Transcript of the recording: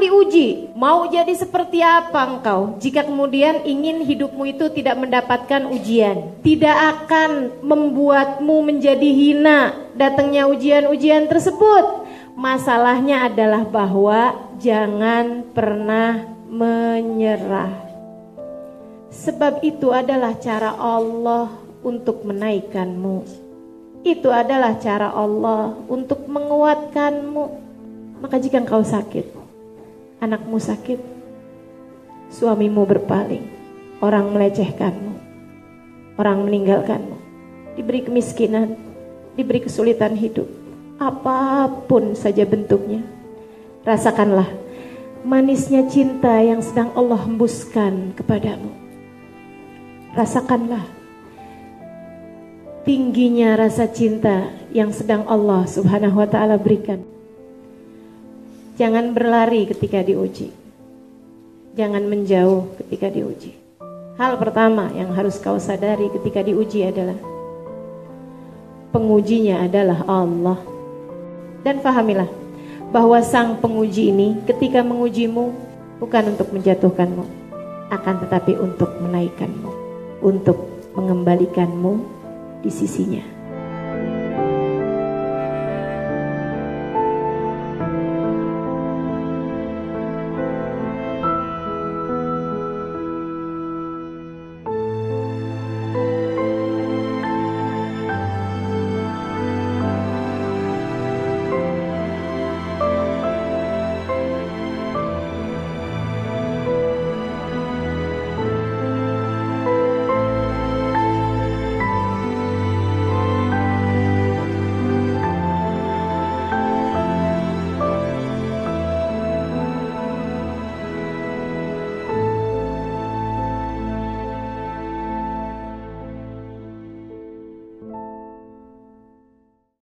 diuji, mau jadi seperti apa engkau jika kemudian ingin hidupmu itu tidak mendapatkan ujian, tidak akan membuatmu menjadi hina datangnya ujian-ujian tersebut. Masalahnya adalah bahwa jangan pernah menyerah. Sebab itu adalah cara Allah untuk menaikkanmu. Itu adalah cara Allah untuk menguatkanmu. Maka jika engkau sakit, anakmu sakit, suamimu berpaling, orang melecehkanmu, orang meninggalkanmu, diberi kemiskinan, diberi kesulitan hidup, apa pun saja bentuknya. Rasakanlah manisnya cinta yang sedang Allah hembuskan kepadamu. Rasakanlah tingginya rasa cinta yang sedang Allah Subhanahu wa taala berikan. Jangan berlari ketika diuji. Jangan menjauh ketika diuji. Hal pertama yang harus kau sadari ketika diuji adalah pengujinya adalah Allah. Dan fahamilah bahwa sang penguji ini ketika mengujimu bukan untuk menjatuhkanmu, akan tetapi untuk menaikkanmu, untuk mengembalikanmu di sisinya.